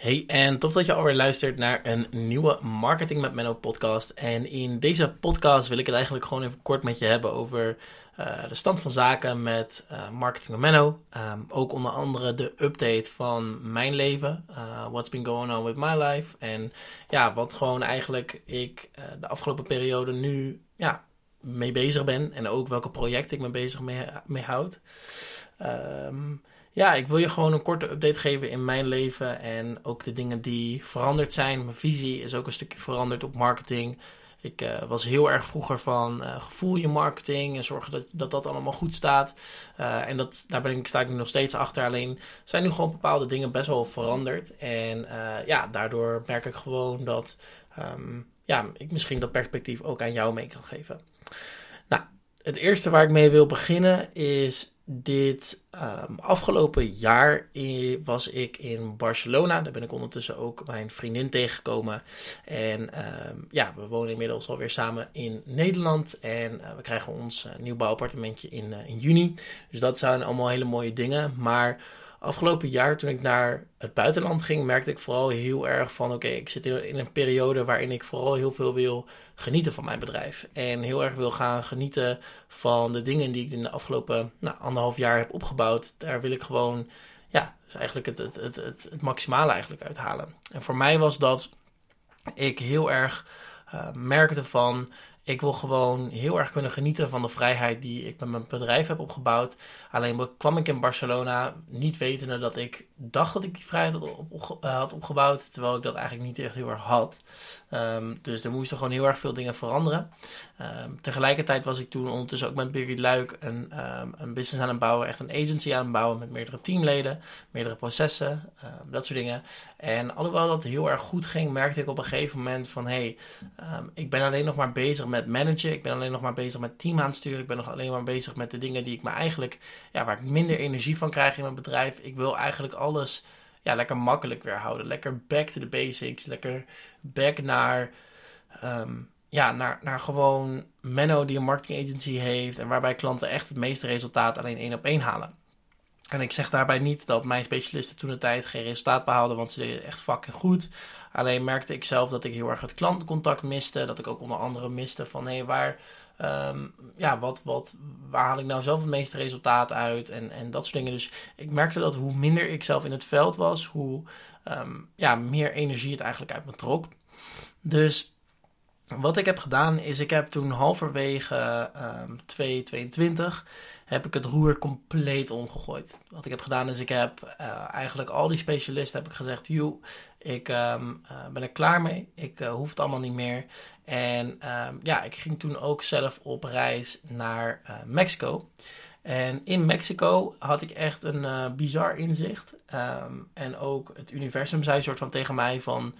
Hey, en tof dat je alweer luistert naar een nieuwe Marketing met Menno podcast. En in deze podcast wil ik het eigenlijk gewoon even kort met je hebben over uh, de stand van zaken met uh, Marketing met Menno. Um, ook onder andere de update van mijn leven. Uh, what's been going on with my life. En ja, wat gewoon eigenlijk ik de afgelopen periode nu ja, mee bezig ben. En ook welke projecten ik me bezig mee, mee houd. Um, ja, ik wil je gewoon een korte update geven in mijn leven en ook de dingen die veranderd zijn. Mijn visie is ook een stukje veranderd op marketing. Ik uh, was heel erg vroeger van uh, gevoel je marketing en zorgen dat dat, dat allemaal goed staat. Uh, en dat, daar ben ik, sta ik nu nog steeds achter. Alleen zijn nu gewoon bepaalde dingen best wel veranderd. En ja, daardoor merk ik gewoon dat um, ja, ik misschien dat perspectief ook aan jou mee kan geven. Nou, het eerste waar ik mee wil beginnen is dit um, afgelopen jaar was ik in Barcelona. Daar ben ik ondertussen ook mijn vriendin tegengekomen. En um, ja, we wonen inmiddels alweer samen in Nederland. En uh, we krijgen ons uh, nieuw bouwappartementje in, uh, in juni. Dus dat zijn allemaal hele mooie dingen. Maar afgelopen jaar, toen ik naar het buitenland ging, merkte ik vooral heel erg van: oké, ik zit in, een periode waarin ik vooral heel veel wil genieten van mijn bedrijf. En heel erg wil gaan genieten van de dingen die ik in de afgelopen nou, anderhalf jaar heb opgebouwd. Daar wil ik gewoon, ja, dus eigenlijk het, het, het, het, het maximale eigenlijk uithalen. En voor mij was dat ik heel erg uh, merkte van ik wil gewoon heel erg kunnen genieten van de vrijheid die ik met mijn bedrijf heb opgebouwd. Alleen kwam ik in Barcelona niet wetende dat ik dacht dat ik die vrijheid had, eh, opgebouwd. Terwijl ik dat eigenlijk niet echt heel erg had. Um, dus er moesten gewoon heel erg veel dingen veranderen. Um, tegelijkertijd was ik toen ondertussen ook met Birgit Luik een, um, een business aan het bouwen. Echt een agency aan het bouwen met meerdere teamleden, meerdere processen, dat soort dingen. En alhoewel dat heel erg goed ging, merkte ik op een gegeven moment van... hé, hey, ik ben alleen nog maar bezig met managen. Ik ben alleen nog maar bezig met team aansturen. Ik ben nog alleen maar bezig met de dingen die ik me eigenlijk... Ja, waar ik minder energie van krijg in mijn bedrijf. Ik wil eigenlijk alles ja, lekker makkelijk weer houden. Lekker back to the basics. Lekker back naar, um, ja, naar, naar gewoon Menno die een marketing agency heeft. En waarbij klanten echt het meeste resultaat alleen één op één halen. En ik zeg daarbij niet dat mijn specialisten toen de tijd geen resultaat behaalden, want ze deden echt fucking goed. Alleen merkte ik zelf dat ik heel erg het klantcontact miste. Dat ik ook onder andere miste van hé, hey, waar, um, ja, wat, wat, waar haal ik nou zelf het meeste resultaat uit en, en dat soort dingen. Dus ik merkte dat hoe minder ik zelf in het veld was, hoe um, ja, meer energie het eigenlijk uit me trok. Dus wat ik heb gedaan is, ik heb toen halverwege um, 2022 heb ik het roer compleet omgegooid. Wat ik heb gedaan is, ik heb uh, eigenlijk al die specialisten heb ik gezegd, joh, ik um, uh, ben er klaar mee. Ik uh, hoef het allemaal niet meer. En um, ja, ik ging toen ook zelf op reis naar Mexico. En in Mexico had ik echt een bizar inzicht. Um, en ook het universum zei soort van tegen mij van...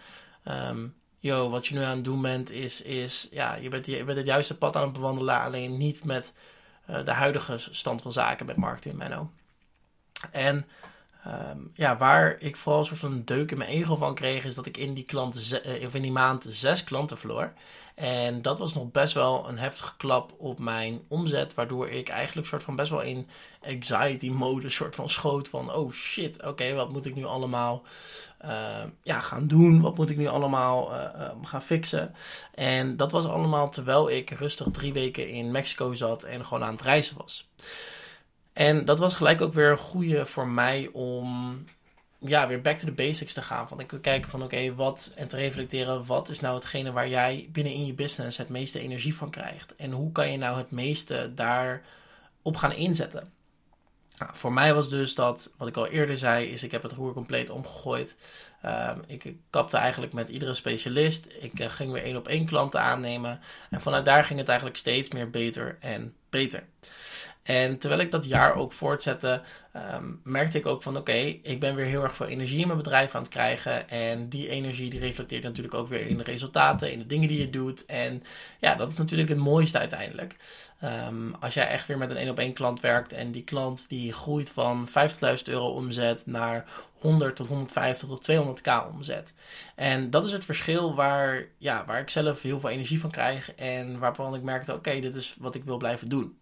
yo, wat je nu aan het doen bent is, is ja, je bent, je bent het juiste pad aan het bewandelen. Alleen niet met de huidige stand van zaken met marketing Menno. En um, ja, waar ik vooral een soort van deuk in mijn ego van kreeg, is dat ik in die, uh, of in die maand zes klanten verloor. En dat was nog best wel een heftige klap op mijn omzet, waardoor ik eigenlijk soort van best wel in anxiety mode soort van schoot van, oh shit, oké, wat moet ik nu allemaal uh, ja, gaan doen? Wat moet ik nu allemaal uh, uh, gaan fixen? En dat was allemaal terwijl ik rustig drie weken in Mexico zat en gewoon aan het reizen was. En dat was gelijk ook weer een goede voor mij om ja, weer back to the basics te gaan. Van ik wil kijken van oké, wat en te reflecteren, wat is nou hetgene waar jij binnen in je business het meeste energie van krijgt? En hoe kan je nou het meeste daarop gaan inzetten? Nou, voor mij was dus dat, wat ik al eerder zei, is ik heb het roer compleet omgegooid. Um, ik kapte eigenlijk met iedere specialist. Ik uh, ging weer één op één klanten aannemen. En vanuit daar ging het eigenlijk steeds meer beter en beter. En terwijl ik dat jaar ook voortzette, um, merkte ik ook van oké, ik ben weer heel erg veel energie in mijn bedrijf aan het krijgen. En die energie die reflecteert natuurlijk ook weer in de resultaten, in de dingen die je doet. En ja, dat is natuurlijk het mooiste uiteindelijk. Um, als jij echt weer met een één op één klant werkt en die klant die groeit van 50.000 euro omzet naar 100 tot 150 tot 200k omzet. En dat is het verschil waar, ja, waar ik zelf heel veel energie van krijg en waarvan ik merkte, oké, dit is wat ik wil blijven doen.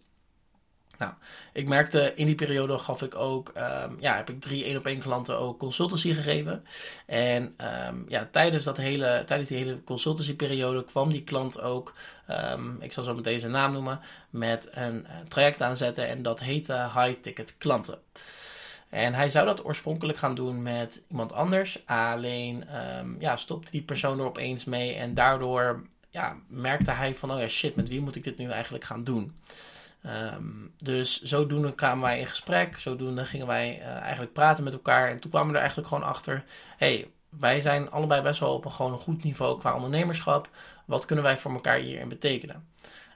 Nou, ik merkte in die periode gaf ik ook, um, ja, heb ik drie één op één klanten ook consultancy gegeven. En um, ja, tijdens, dat hele, tijdens die hele consultancy periode kwam die klant ook, um, ik zal zo meteen zijn naam noemen, met een, een traject aanzetten en dat heette High Ticket Klanten. En hij zou dat oorspronkelijk gaan doen met iemand anders. Alleen ja, stopte die persoon er opeens mee. En daardoor ja, merkte hij van, oh ja, shit, met wie moet ik dit nu eigenlijk gaan doen? Um, dus zodoende kwamen wij in gesprek, zodoende gingen wij uh, eigenlijk praten met elkaar. En toen kwamen we er eigenlijk gewoon achter: hey, wij zijn allebei best wel op een gewoon een goed niveau qua ondernemerschap. Wat kunnen wij voor elkaar hierin betekenen?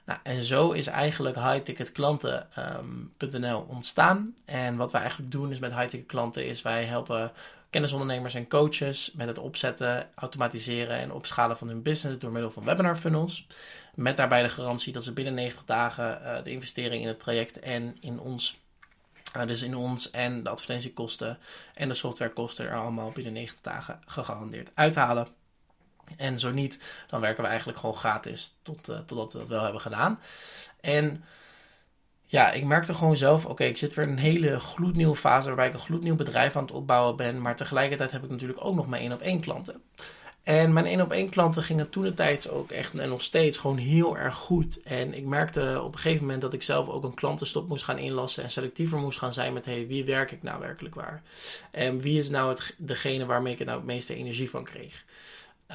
Nou, en zo is eigenlijk highticketklanten.nl um, ontstaan. En wat wij eigenlijk doen is met highticket klanten is wij helpen kennisondernemers en coaches met het opzetten, automatiseren en opschalen van hun business door middel van webinar funnels. Met daarbij de garantie dat ze binnen 90 dagen uh, de investering in het traject en in ons, uh, dus in ons en de advertentiekosten en de softwarekosten er allemaal binnen 90 dagen gegarandeerd uithalen. En zo niet, dan werken we eigenlijk gewoon gratis tot, uh, totdat we dat wel hebben gedaan. En ja, ik merkte gewoon zelf, oké, ik zit weer in een hele gloednieuwe fase waarbij ik een gloednieuw bedrijf aan het opbouwen ben. Maar tegelijkertijd heb ik natuurlijk ook nog mijn één op één klanten. En mijn één op één klanten gingen toen de tijd ook echt en nog steeds gewoon heel erg goed. En ik merkte op een gegeven moment dat ik zelf ook een klantenstop moest gaan inlassen en selectiever moest gaan zijn met hey, wie werk ik nou werkelijk waar? En wie is nou het, degene waarmee ik nou het meeste energie van kreeg?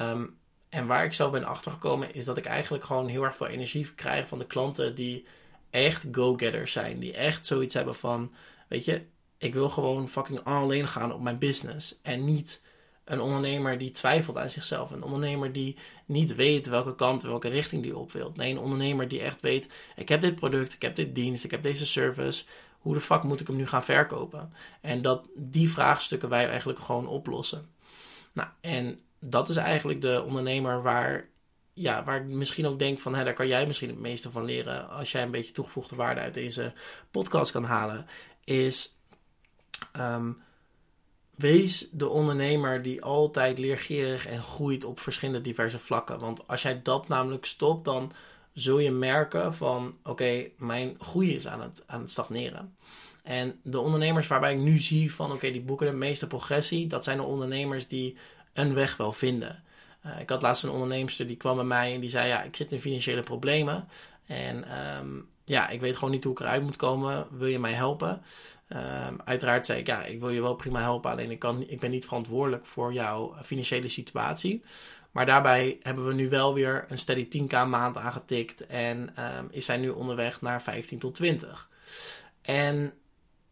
Um, en waar ik zelf ben achtergekomen is dat ik eigenlijk gewoon heel erg veel energie krijg van de klanten die echt go-getters zijn. Die echt zoiets hebben van, weet je, ik wil gewoon fucking alleen gaan op mijn business. En niet een ondernemer die twijfelt aan zichzelf. Een ondernemer die niet weet welke kant, welke richting die op wilt. Nee, een ondernemer die echt weet: ik heb dit product, ik heb dit dienst, ik heb deze service. Hoe de fuck moet ik hem nu gaan verkopen? En dat die vraagstukken wij eigenlijk gewoon oplossen. Nou, en dat is eigenlijk de ondernemer waar, ja, waar ik misschien ook denk van, hè, daar kan jij misschien het meeste van leren. Als jij een beetje toegevoegde waarde uit deze podcast kan halen. Is um, wees de ondernemer die altijd leergierig en groeit op verschillende diverse vlakken. Want als jij dat namelijk stopt, dan zul je merken van oké, mijn groei is aan het, aan het stagneren. En de ondernemers waarbij ik nu zie van oké, die boeken de meeste progressie, dat zijn de ondernemers die een weg wel vinden. Uh, ik had laatst een onderneemster die kwam bij mij en die zei ja, ik zit in financiële problemen. En um, ja, ik weet gewoon niet hoe ik eruit moet komen. Wil je mij helpen? Um, uiteraard zei ik, ja, ik wil je wel prima helpen, alleen ik, kan, ik ben niet verantwoordelijk voor jouw financiële situatie. Maar daarbij hebben we nu wel weer een steady 10k maand aangetikt en um, is zij nu onderweg naar 15 tot 20. En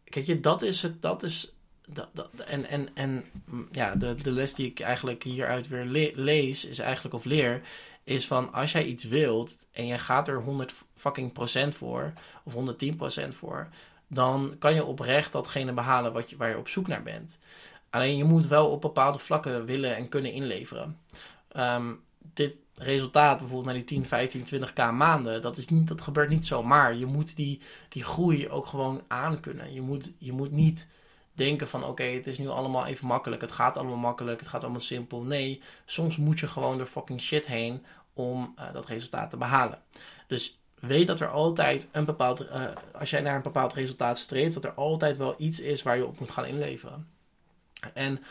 kijk je, dat is het, dat is, dat, dat, en, en, en ja, de, de les die ik eigenlijk hieruit weer le lees, is eigenlijk of leer, is van als jij iets wilt en je gaat er 100 fucking procent voor, of 110 procent voor, dan kan je oprecht datgene behalen wat je, waar je op zoek naar bent. Alleen je moet wel op bepaalde vlakken willen en kunnen inleveren. Um, dit resultaat, bijvoorbeeld naar die 10, 15, 20k maanden, dat, is niet, dat gebeurt niet zomaar. Je moet die, die groei ook gewoon aankunnen. Je moet, je moet niet denken van oké, het is nu allemaal even makkelijk. Het gaat allemaal makkelijk, het gaat allemaal simpel. Nee, soms moet je gewoon door fucking shit heen om uh, dat resultaat te behalen. Dus weet dat er altijd een bepaald, uh, als jij naar een bepaald resultaat streeft, dat er altijd wel iets is waar je op moet gaan inleveren. En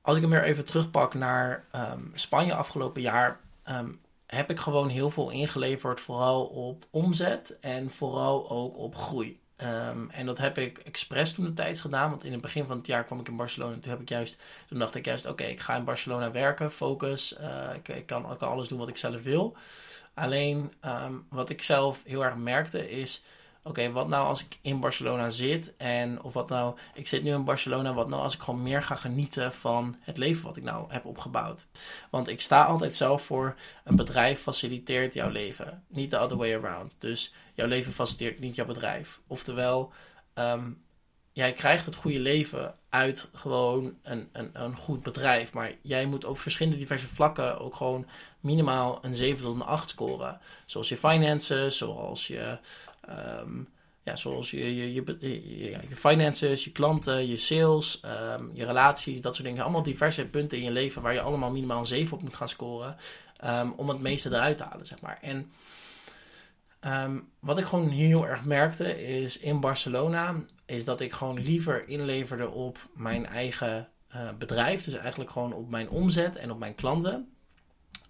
als ik hem weer even terugpak naar um, Spanje afgelopen jaar, um, heb ik gewoon heel veel ingeleverd, vooral op omzet en vooral ook op groei. Um, en dat heb ik expres toen een tijd gedaan, want in het begin van het jaar kwam ik in Barcelona. Toen, heb ik juist, toen dacht ik juist, oké, ik ga in Barcelona werken, focus, uh, ik, kan, ik alles doen wat ik zelf wil. Alleen um, wat ik zelf heel erg merkte is. Oké, wat nou als ik in Barcelona zit en of wat nou, ik zit nu in Barcelona, wat nou als ik gewoon meer ga genieten van het leven wat ik nou heb opgebouwd. Want ik sta altijd zelf voor, een bedrijf faciliteert jouw leven, niet the other way around. Dus jouw leven faciliteert niet jouw bedrijf. Oftewel, um, jij krijgt het goede leven uit gewoon een, een, een goed bedrijf. Maar jij moet op verschillende diverse vlakken ook gewoon minimaal een 7 tot een 8 scoren. Zoals je finances, zoals je, um, ja, zoals je, je, je, je, je, finances, je klanten, je sales, um, je relaties, dat soort dingen. Allemaal diverse punten in je leven waar je allemaal minimaal een 7 op moet gaan scoren. Um, om het meeste eruit te halen, zeg maar. En ehm, wat ik gewoon heel erg merkte is in Barcelona, is dat ik gewoon liever inleverde op mijn eigen uh, bedrijf. Dus eigenlijk gewoon op mijn omzet en op mijn klanten.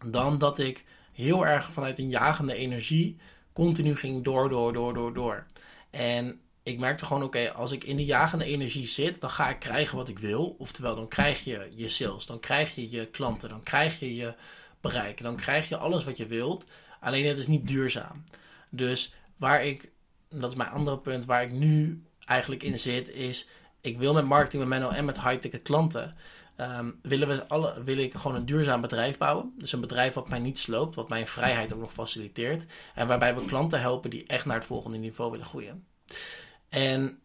Dan dat ik heel erg vanuit een jagende energie continu ging door, door, door, door, door. En ik merkte gewoon, oké, als ik in de jagende energie zit, dan ga ik krijgen wat ik wil. Oftewel, dan krijg je je sales, dan krijg je je klanten, dan krijg je je bereik, dan krijg je alles wat je wilt. Alleen het is niet duurzaam. Dus waar ik, dat is mijn andere punt, waar ik nu eigenlijk in zit, is ik wil met marketing met Menno en met high-ticket klanten. Um, willen we alle, wil ik gewoon een duurzaam bedrijf bouwen. Dus een bedrijf wat mij niet sloopt, wat mijn vrijheid ook nog faciliteert. En waarbij we klanten helpen die echt naar het volgende niveau willen groeien. En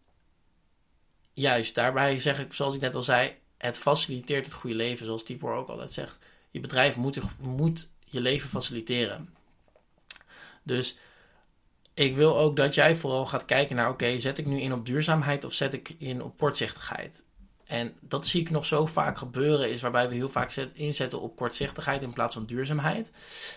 juist daarbij zeg ik, zoals ik net al zei, het faciliteert het goede leven. Zoals Tibor ook altijd zegt. Je bedrijf moet, moet je leven faciliteren. Dus ik wil ook dat jij vooral gaat kijken naar: oké, zet ik nu in op duurzaamheid of zet ik in op kortzichtigheid? En dat zie ik nog zo vaak gebeuren, is waarbij we heel vaak inzetten op kortzichtigheid in plaats van duurzaamheid.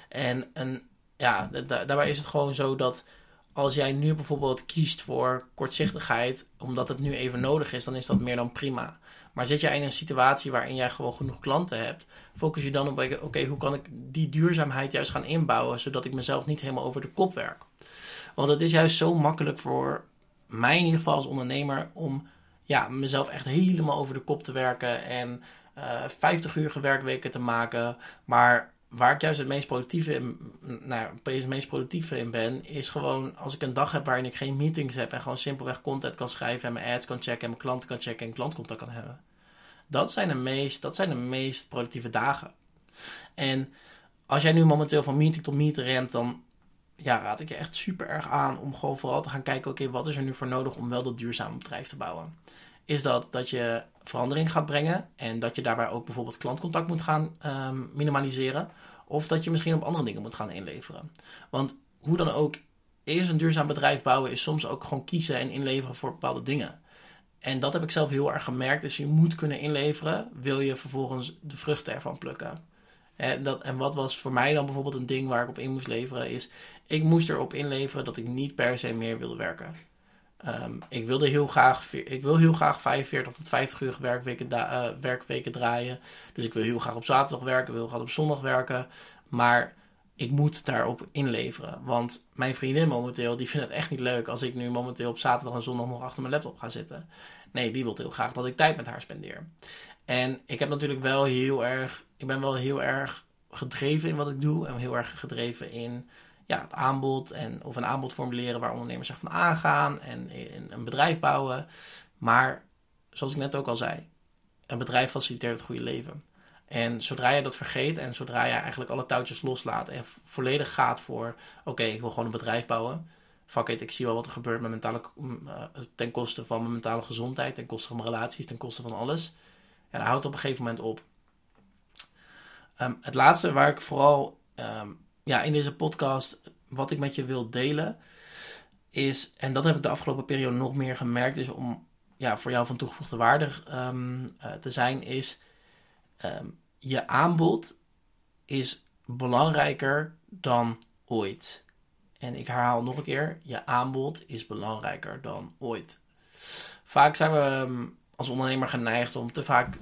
En, ja, daarbij is het gewoon zo dat als jij nu bijvoorbeeld kiest voor kortzichtigheid, omdat het nu even nodig is, dan is dat meer dan prima. Maar zit jij in een situatie waarin jij gewoon genoeg klanten hebt, focus je dan op, oké, hoe kan ik die duurzaamheid juist gaan inbouwen, zodat ik mezelf niet helemaal over de kop werk. Want het is juist zo makkelijk voor mij in ieder geval als ondernemer om ja, mezelf echt helemaal over de kop te werken en uh, eh, 50 uur werkweken te maken. Maar waar ik juist het meest productieve in, nou, het meest productieve in ben, is gewoon als ik een dag heb waarin ik geen meetings heb en gewoon simpelweg content kan schrijven en mijn ads kan checken en mijn klanten kan checken en klantcontact kan hebben. Dat zijn de meest, dat zijn de meest productieve dagen. En als jij nu momenteel van meeting tot meeting rent, dan ja, raad ik je echt super erg aan om gewoon vooral te gaan kijken: oké, wat is er nu voor nodig om wel dat duurzame bedrijf te bouwen? Is dat dat je verandering gaat brengen en dat je daarbij ook bijvoorbeeld klantcontact moet gaan um, minimaliseren? Of dat je misschien op andere dingen moet gaan inleveren. Want hoe dan ook, eerst een duurzaam bedrijf bouwen is soms ook gewoon kiezen en inleveren voor bepaalde dingen. En dat heb ik zelf heel erg gemerkt. Dus je moet kunnen inleveren, wil je vervolgens de vruchten ervan plukken. En, dat, en wat was voor mij dan bijvoorbeeld een ding waar ik op in moest leveren, is ik moest erop inleveren dat ik niet per se meer wilde werken. Um, ik, wilde heel graag, ik wil heel graag 45 tot 50 uur werkweken, uh, werkweken draaien. Dus ik wil heel graag op zaterdag werken, wil graag op zondag werken. Maar ik moet daarop inleveren. Want mijn vriendin momenteel, die vindt het echt niet leuk als ik nu momenteel op zaterdag en zondag nog achter mijn laptop ga zitten. Nee, die wil heel graag dat ik tijd met haar spendeer. En ik heb natuurlijk wel heel erg, ik ben wel heel erg gedreven in wat ik doe. En heel erg gedreven in ja, het aanbod en of een aanbod formuleren waar ondernemers zich van aangaan en een bedrijf bouwen. Maar zoals ik net ook al zei, een bedrijf faciliteert het goede leven. En zodra je dat vergeet en zodra je eigenlijk alle touwtjes loslaat en volledig gaat voor: oké, ik wil gewoon een bedrijf bouwen. Fuck it, ik zie wel wat er gebeurt met mentale, uh, ten koste van mijn mentale gezondheid, ten koste van mijn relaties, ten koste van alles. Ja, dan houdt op een gegeven moment op. Um, het laatste waar ik vooral um, ja, in deze podcast wat ik met je wil delen is, en dat heb ik de afgelopen periode nog meer gemerkt, is om ja, voor jou van toegevoegde waarde um, uh, te zijn, is um, je aanbod is belangrijker dan ooit. En ik herhaal nog een keer, je aanbod is belangrijker dan ooit. Vaak zijn we um, als ondernemer geneigd om te vaak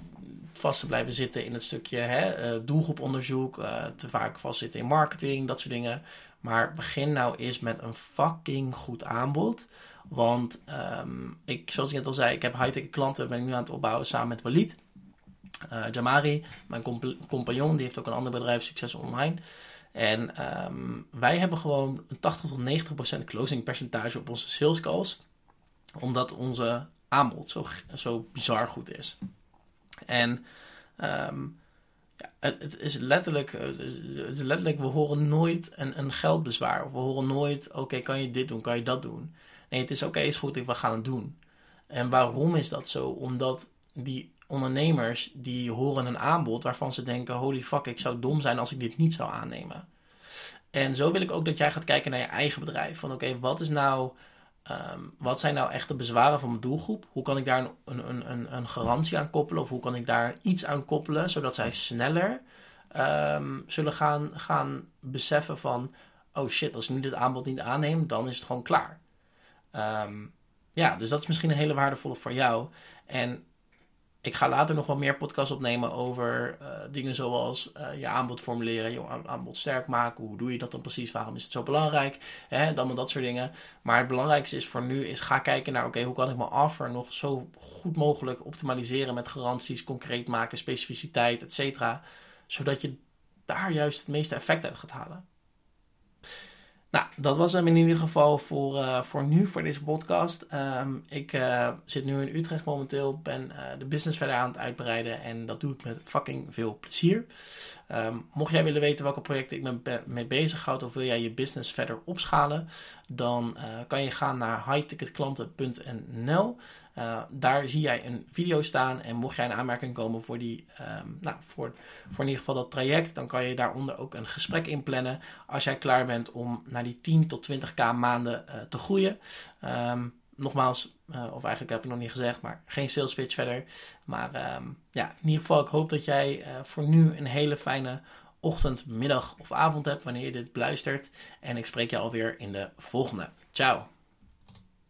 vast te blijven zitten in het stukje hè, uh, doelgroeponderzoek, uh, te vaak vastzitten in marketing, dat soort dingen. Maar begin nou eens met een fucking goed aanbod. Want um, ik, zoals ik net al zei, ik heb high-tech klanten, ben ik nu aan het opbouwen samen met Walid. Uh, Jamari, mijn compagnon, die heeft ook een ander bedrijf, Succes Online. En um, wij hebben gewoon een 80 tot 90% closing percentage op onze sales calls. Omdat onze aanbod zo, zo bizar goed is. En ja, het, is letterlijk, het is, letterlijk, we horen nooit een, een geldbezwaar. Of we horen nooit, oké, kan je dit doen, kan je dat doen. Nee, het is oké, is goed, we gaan het doen. En waarom is dat zo? Omdat die ondernemers, die horen een aanbod waarvan ze denken, holy fuck, ik zou dom zijn als ik dit niet zou aannemen. En zo wil ik ook dat jij gaat kijken naar je eigen bedrijf. Van oké, wat is nou Ehm, wat zijn nou echt de bezwaren van mijn doelgroep? Hoe kan ik daar een, een, een, een garantie aan koppelen? Of hoe kan ik daar iets aan koppelen, zodat zij sneller um, zullen gaan, gaan beseffen van... oh shit, als ik nu dit aanbod niet aanneem, dan is het gewoon klaar. Ehm, ja, dus dat is misschien een hele waardevolle voor jou. En ik ga later nog wel meer podcasts opnemen over uh, dingen zoals uh, je aanbod formuleren, je aanbod sterk maken. Hoe doe je dat dan precies? Waarom is het zo belangrijk? Hè, dan dat soort dingen. Maar het belangrijkste is voor nu is ga kijken naar oké, hoe kan ik mijn offer nog zo goed mogelijk optimaliseren met garanties, concreet maken, specificiteit, et cetera. Zodat je daar juist het meeste effect uit gaat halen. Nou, dat was hem in ieder geval voor, uh, voor nu, voor deze podcast. Um, ik uh, zit nu in Utrecht momenteel, ben uh, de business verder aan het uitbreiden en dat doe ik met fucking veel plezier. Um, mocht jij willen weten welke projecten ik me mee bezighoud of wil jij je business verder opschalen, dan kan je gaan naar highticketklanten.nl. Uh, daar zie jij een video staan. En mocht jij in aanmerking komen voor, die, um, nou, voor, voor in ieder geval dat traject, dan kan je daaronder ook een gesprek inplannen. Als jij klaar bent om naar die 10 tot 20k maanden uh, te groeien. Um, nogmaals, uh, of eigenlijk heb ik nog niet gezegd, maar geen sales pitch verder. Maar um, ja, in ieder geval, ik hoop dat jij voor nu een hele fijne ochtend, middag of avond hebt wanneer je dit beluistert. En ik spreek je alweer in de volgende. Ciao.